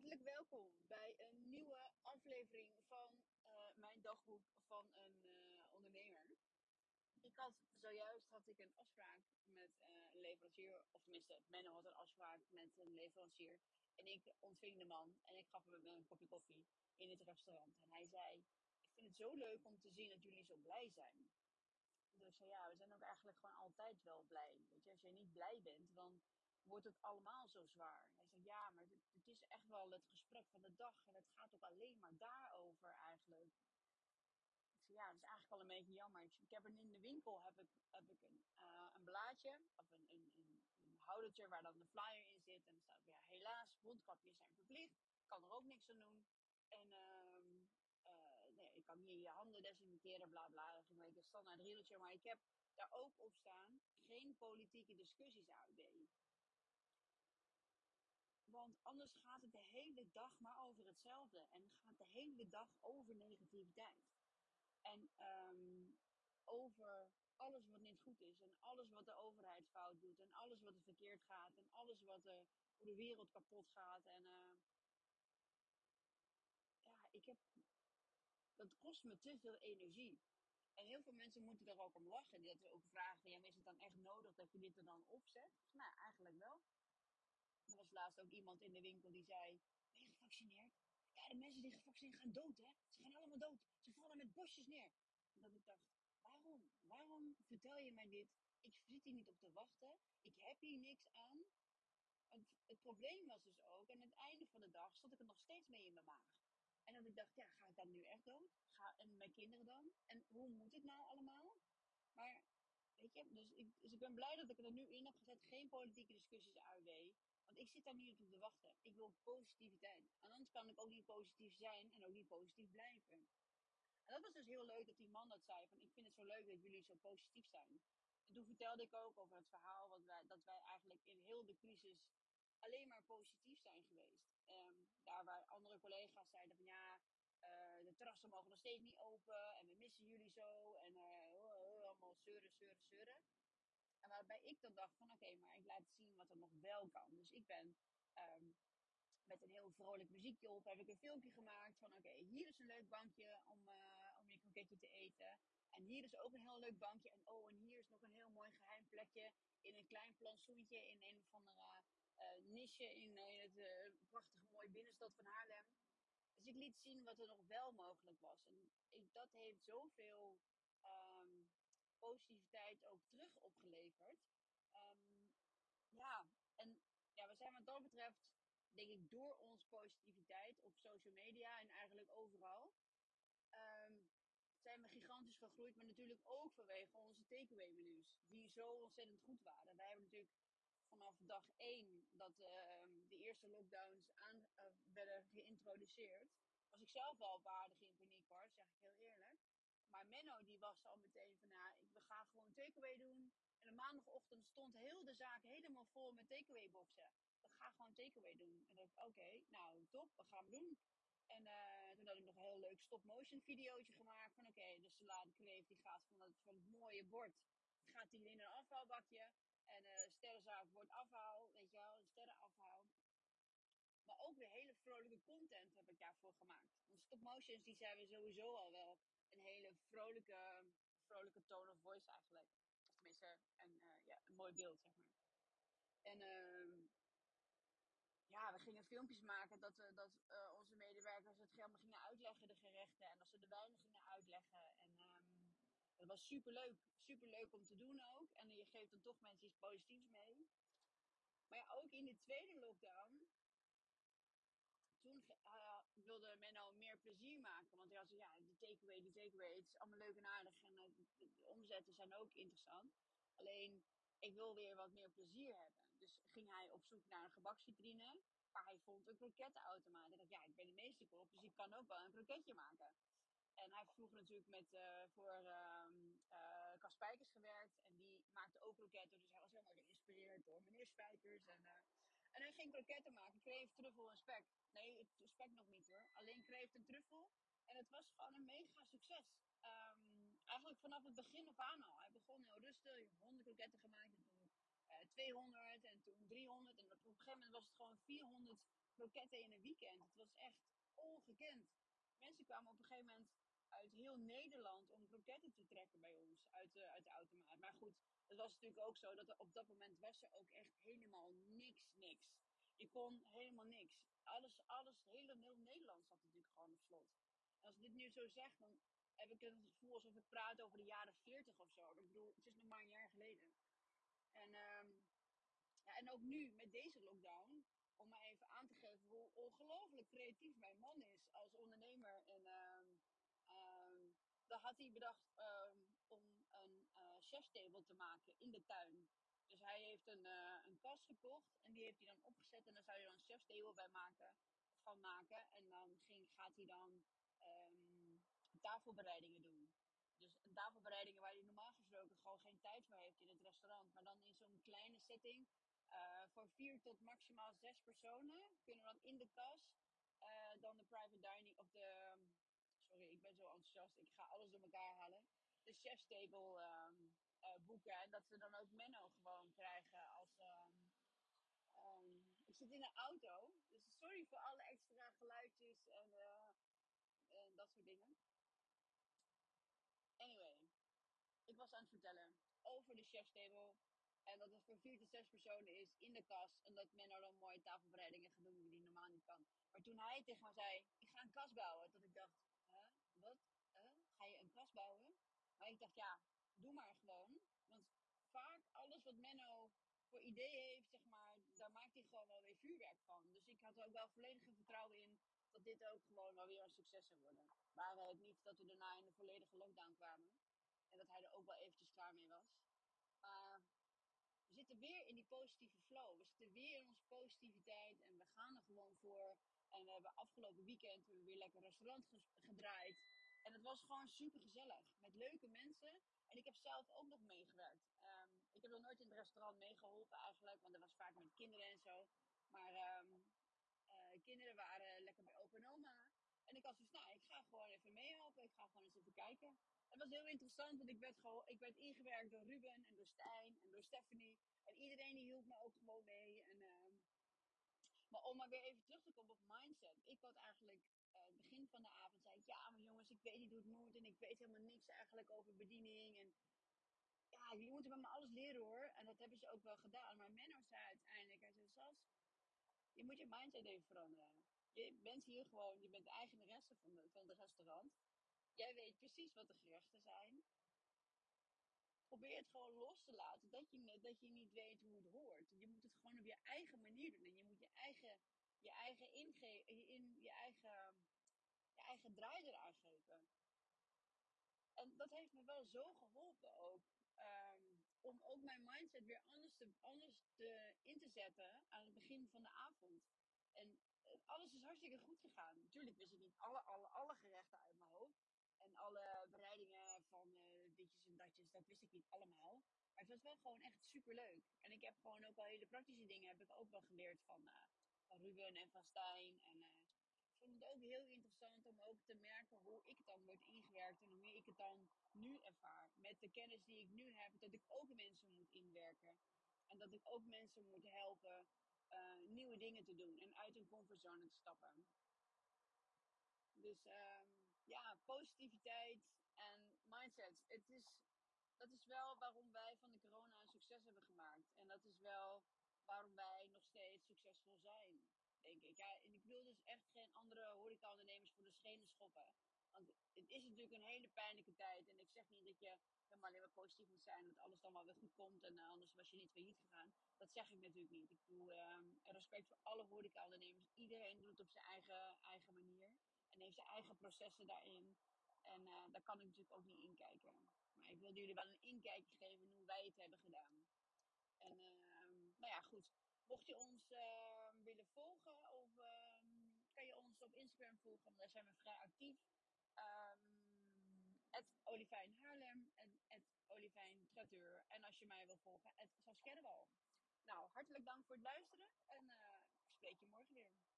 Hartelijk welkom bij een nieuwe aflevering van eh, mijn dagboek van een eh, ondernemer. Ik had zojuist had ik een afspraak met een leverancier, of tenminste, Menno had een afspraak met een leverancier. En ik ontving de man en ik gaf hem een kopje koffie in het restaurant. En hij zei: Ik vind het zo leuk om te zien dat jullie zo blij zijn. Dus ja, we zijn ook eigenlijk gewoon altijd wel blij. Je, als je niet blij bent, dan wordt het allemaal zo zwaar. Hij zegt, ja, maar het, het, is echt wel het gesprek van de dag. En het gaat ook alleen maar daarover eigenlijk. Ik zeg, ja, dat is eigenlijk wel een beetje jammer. Ik, heb er in de winkel heb ik, heb ik een, uh, een blaadje, of een, een, een, een, houdertje waar dan de flyer in zit. En er staat, ja, helaas, mondkapjes zijn verplicht. Kan er ook niks aan doen. En uh, nee, ik kan hier je handen desinfecteren, bla bla. Dat is een beetje een standaard riedeltje. Maar ik heb daar ook op staan, geen politieke discussies AUB. Want anders gaat het de hele dag maar over hetzelfde. En gaat de hele dag over negativiteit. En um, over alles wat niet goed is. En alles wat de overheid fout doet. En alles wat er verkeerd gaat. En alles wat er, hoe de wereld kapot gaat. En uh, ja, ik heb. Dat kost me te veel energie. En heel veel mensen moeten er ook om lachen. Die dat ook vragen: ja, is het dan echt nodig dat je dit er dan opzet? Nou, eigenlijk wel. Laatst ook iemand in de winkel die zei: Ben je gevaccineerd? Ja, de mensen die gevaccineerd gaan dood, hè? Ze gaan allemaal dood. Ze vallen met bosjes neer. En dat ik dacht: Waarom? Waarom vertel je mij dit? Ik zit hier niet op te wachten. Ik heb hier niks aan. Het, het probleem was dus ook, aan het einde van de dag stond ik er nog steeds mee in mijn maag. En dat ik dacht, ja, ga ik dan nu echt dood? Ga, en mijn kinderen dan? En hoe moet het nou allemaal? Maar, weet je, dus ik, dus ik ben blij dat ik er nu in heb gezet. Geen politieke discussies AUW. Want ik zit daar niet op te wachten. Ik wil positiviteit. En anders kan ik ook niet positief zijn en ook niet positief blijven. En dat was dus heel leuk dat die man dat zei. Van ik vind het zo leuk dat jullie zo positief zijn. En toen vertelde ik ook over het verhaal wat dat wij eigenlijk in heel de crisis alleen maar positief zijn geweest. Um, daar waar andere collega's zeiden van ja, uh, de terrassen mogen nog steeds niet open en we missen jullie zo. En uh, allemaal zeuren, zeuren, zeuren. Waarbij ik dan dacht van oké, maar ik laat zien wat er nog wel kan. Dus ik ben um, met een heel vrolijk muziekje op, heb ik een filmpje gemaakt van oké, hier is een leuk bankje om, uh, om je kroketje te eten. En hier is ook een heel leuk bankje. En oh, en hier is nog een heel mooi geheim plekje in een klein plantsoentje in een of andere uh, niche in, in het uh, prachtige mooie binnenstad van Haarlem. Dus ik liet zien wat er nog wel mogelijk was. En ik, dat heeft zoveel um, positiviteit ook terug opgeleverd. Um, ja, en ja, we zijn wat dat betreft, denk ik, door onze positiviteit op social media en eigenlijk overal, um, zijn we gigantisch gegroeid. Maar natuurlijk ook vanwege onze takeaway menus, die zo ontzettend goed waren. Wij hebben natuurlijk vanaf dag 1 dat uh, de eerste lockdowns aan, uh, werden geïntroduceerd, was ik zelf al waardig in paniek hoor, zeg ik heel eerlijk. Maar Menno die was al meteen van, nou, we gaan gewoon takeaway doen. En de maandagochtend stond heel de zaak helemaal vol met takeaway boxen. We gaan gewoon takeaway doen. En dacht ik, oké, nou top, we gaan het doen. En uh, toen had ik nog een heel leuk stop-motion videootje gemaakt. Van oké, okay, de salade die gaat van het, van het mooie bord, gaat die in een afvalbakje. En uh, sterrenzaak wordt afhaal, weet je wel, sterrenafhaal. Maar ook weer hele vrolijke content heb ik daarvoor gemaakt. Want stop-motions die zijn we sowieso al wel hele vrolijke, vrolijke tone of voice eigenlijk. Of tenminste, een, uh, ja, een mooi beeld, zeg maar. En uh, ja, we gingen filmpjes maken dat, uh, dat uh, onze medewerkers het helemaal gingen uitleggen, de gerechten. En dat ze de wijnen gingen uitleggen. En dat was super leuk. Super leuk om te doen ook. En je geeft dan toch mensen iets positiefs mee. Maar ja, ook in de tweede lockdown wilde Menno meer plezier maken. Want hij had ja, die takeaway, die takeaway, het is allemaal leuk en aardig. En uh, de, omzetten zijn ook interessant. Alleen, ik wil weer wat meer plezier hebben. Dus ging hij op zoek naar een gebaksvitrine. Maar hij vond een krokettenautomaat. Ik dacht, ja, ik ben de meesterkop, dus ik kan ook wel een kroketje maken. En hij vroeger natuurlijk met, uh, voor uh, Cas Spijkers gewerkt. En die maakte ook kroketten. Dus hij was helemaal geïnspireerd door meneer Spijkers. En, en hij ging kroketten maken. Kreeg truffel en spek. Nee, spek nog niet hoor. Alleen kreeft en truffel. En het was gewoon een mega succes. Um, eigenlijk vanaf het begin af aan al. Hij begon heel rustig. Je 100 kroketten gemaakt. En toen uh, 200 en toen 300. En op een gegeven moment was het gewoon 400 kroketten in een weekend. Het was echt ongekend. Mensen kwamen op een gegeven moment uit heel Nederland om kroketten te trekken bij ons uit de, uit de automaat. Maar goed, het was natuurlijk ook zo dat er op dat moment was er ook echt helemaal niks, niks. Je kon helemaal niks. Alles, alles, heel, heel Nederland zat natuurlijk gewoon op slot. Als ik dit nu zo zeg, dan heb ik het gevoel alsof ik praat over de jaren 40 of zo. Ik bedoel, het is nog maar een jaar geleden. En, ehm, ja, en ook nu met deze lockdown, om maar even aan te geven hoe ongelooflijk creatief mijn man is als ondernemer. En ehm, dan had hij bedacht om een uh, chefstable te maken in de tuin. Dus hij heeft een, uh, een kast gekocht en die heeft hij dan opgezet en daar zou je dan een chefstable bij maken, van maken. En dan ging, gaat hij dan tafelbereidingen doen. Dus tafelbereidingen waar je normaal gesproken gewoon geen tijd voor heeft in het restaurant. Maar dan in zo'n kleine setting. Uh, voor vier tot maximaal zes personen kunnen dan in de kas dan de private dining of de. Sorry, ik ben zo enthousiast. Ik ga alles door elkaar halen. De chef's table um, uh, boeken. En dat ze dan ook Menno gewoon krijgen als. Um, um, ik zit in een auto. Dus sorry voor alle extra geluidjes en, en dat soort dingen. Anyway, ik was aan het vertellen over de chefstable. En dat het voor vier tot zes personen is in de kast. En dat men er dan mooie tafelbereidingen gaat doen die normaal niet kan. Maar toen hij tegen mij zei, ik ga een kast bouwen. Dat ik dacht? Ga je een kast bouwen? Maar ik dacht, ja, doe maar gewoon. Want vaak alles wat Menno voor idee heeft, zeg maar, daar maakt hij gewoon wel weer vuurwerk van. Dus ik had er ook wel volledige vertrouwen in dat dit ook gewoon wel weer een succes zou worden. Waren het niet dat we daarna in de volledige lockdown kwamen. En dat hij er ook wel eventjes klaar mee was. Maar we zitten weer in die positieve flow. We zitten weer in onze positiviteit. En we gaan er gewoon voor. En we hebben afgelopen weekend we weer lekker restaurant gedraaid. En het was gewoon super gezellig. Met leuke mensen. En ik heb zelf ook nog meegewerkt. Um, ik heb nog nooit in het restaurant meegeholpen eigenlijk. Want dat was vaak met kinderen en zo. Maar um, uh, kinderen waren lekker bij opa en oma. En ik had zoiets, nou, ik ga gewoon even meehelpen. Ik ga gewoon eens even kijken. Het was heel interessant, want ik werd, gewoon, ik werd ingewerkt door Ruben en door Stijn en door Stephanie. En iedereen die hielp me ook gewoon mee. En, maar om maar weer even terug te komen op mindset. Ik had eigenlijk het begin van de avond zei ik, ja, maar jongens, ik weet niet hoe het moet. En ik weet helemaal niks eigenlijk over bediening. En ja, jullie moeten bij me alles leren hoor. En dat hebben ze ook wel gedaan. Maar Menno zei uiteindelijk, hij zei, Sas, je moet je mindset even veranderen. Je bent hier gewoon, je bent de eigenaresse van, de, van het restaurant. Jij weet precies wat de gerechten zijn. Probeer het gewoon los te laten. Dat je, dat je niet weet hoe het hoort. Je moet het gewoon op je eigen manier doen. En je moet je eigen, je eigen, inge, in, je eigen, je eigen draai eraan. En dat heeft me wel zo geholpen ook. Um, om ook mijn mindset weer anders, te, anders te, in te zetten aan het begin van de avond. En uh, alles is hartstikke goed gegaan. Natuurlijk wist ik niet alle, alle, alle gerechten uit mijn hoofd. En alle bereidingen van uh, ditjes en datjes, dat wist ik niet allemaal. Maar het was wel gewoon echt super leuk. En ik heb gewoon ook al hele praktische dingen heb ik ook wel geleerd van, uh, van Ruben en van Stijn. En ik vond het ook heel interessant om ook te merken hoe ik dan word ingewerkt en hoe ik het dan nu ervaar. Met de kennis die ik nu heb, dat ik ook mensen moet inwerken. En dat ik ook mensen moet helpen uh, nieuwe dingen te doen en uit hun comfortzone te stappen. Dus um, ja, positiviteit en mindset. Het is, dat is wel waarom wij van de corona een succes hebben gemaakt. En dat is wel waarom wij nog steeds succesvol zijn, denk ik. Ja, en ik wil dus echt geen andere horeca-ondernemers voor de schenen schoppen. Want het is natuurlijk een hele pijnlijke tijd. En ik zeg niet dat je helemaal alleen maar positief moet zijn. Dat alles dan wel weer goed komt. En uh, anders was je niet failliet gegaan. Dat zeg ik natuurlijk niet. Ik bedoel, uh, respect voor alle horeca-ondernemers. Iedereen doet het op zijn eigen, eigen manier. En heeft zijn eigen processen daarin. En uh, daar kan ik natuurlijk ook niet in kijken. Maar ik wilde jullie wel een inkijkje geven hoe wij het hebben gedaan. En ehm, nou ja, goed. Mocht je ons uh, willen volgen, of uh, kan je ons op Instagram volgen, want daar zijn we vrij actief. Um, Olivijn Haarlem en het Olivijn Traiteur. En als je mij wil volgen, het Saskia de Wal. Nou, hartelijk dank voor het luisteren en uh, ik spreek je morgen weer.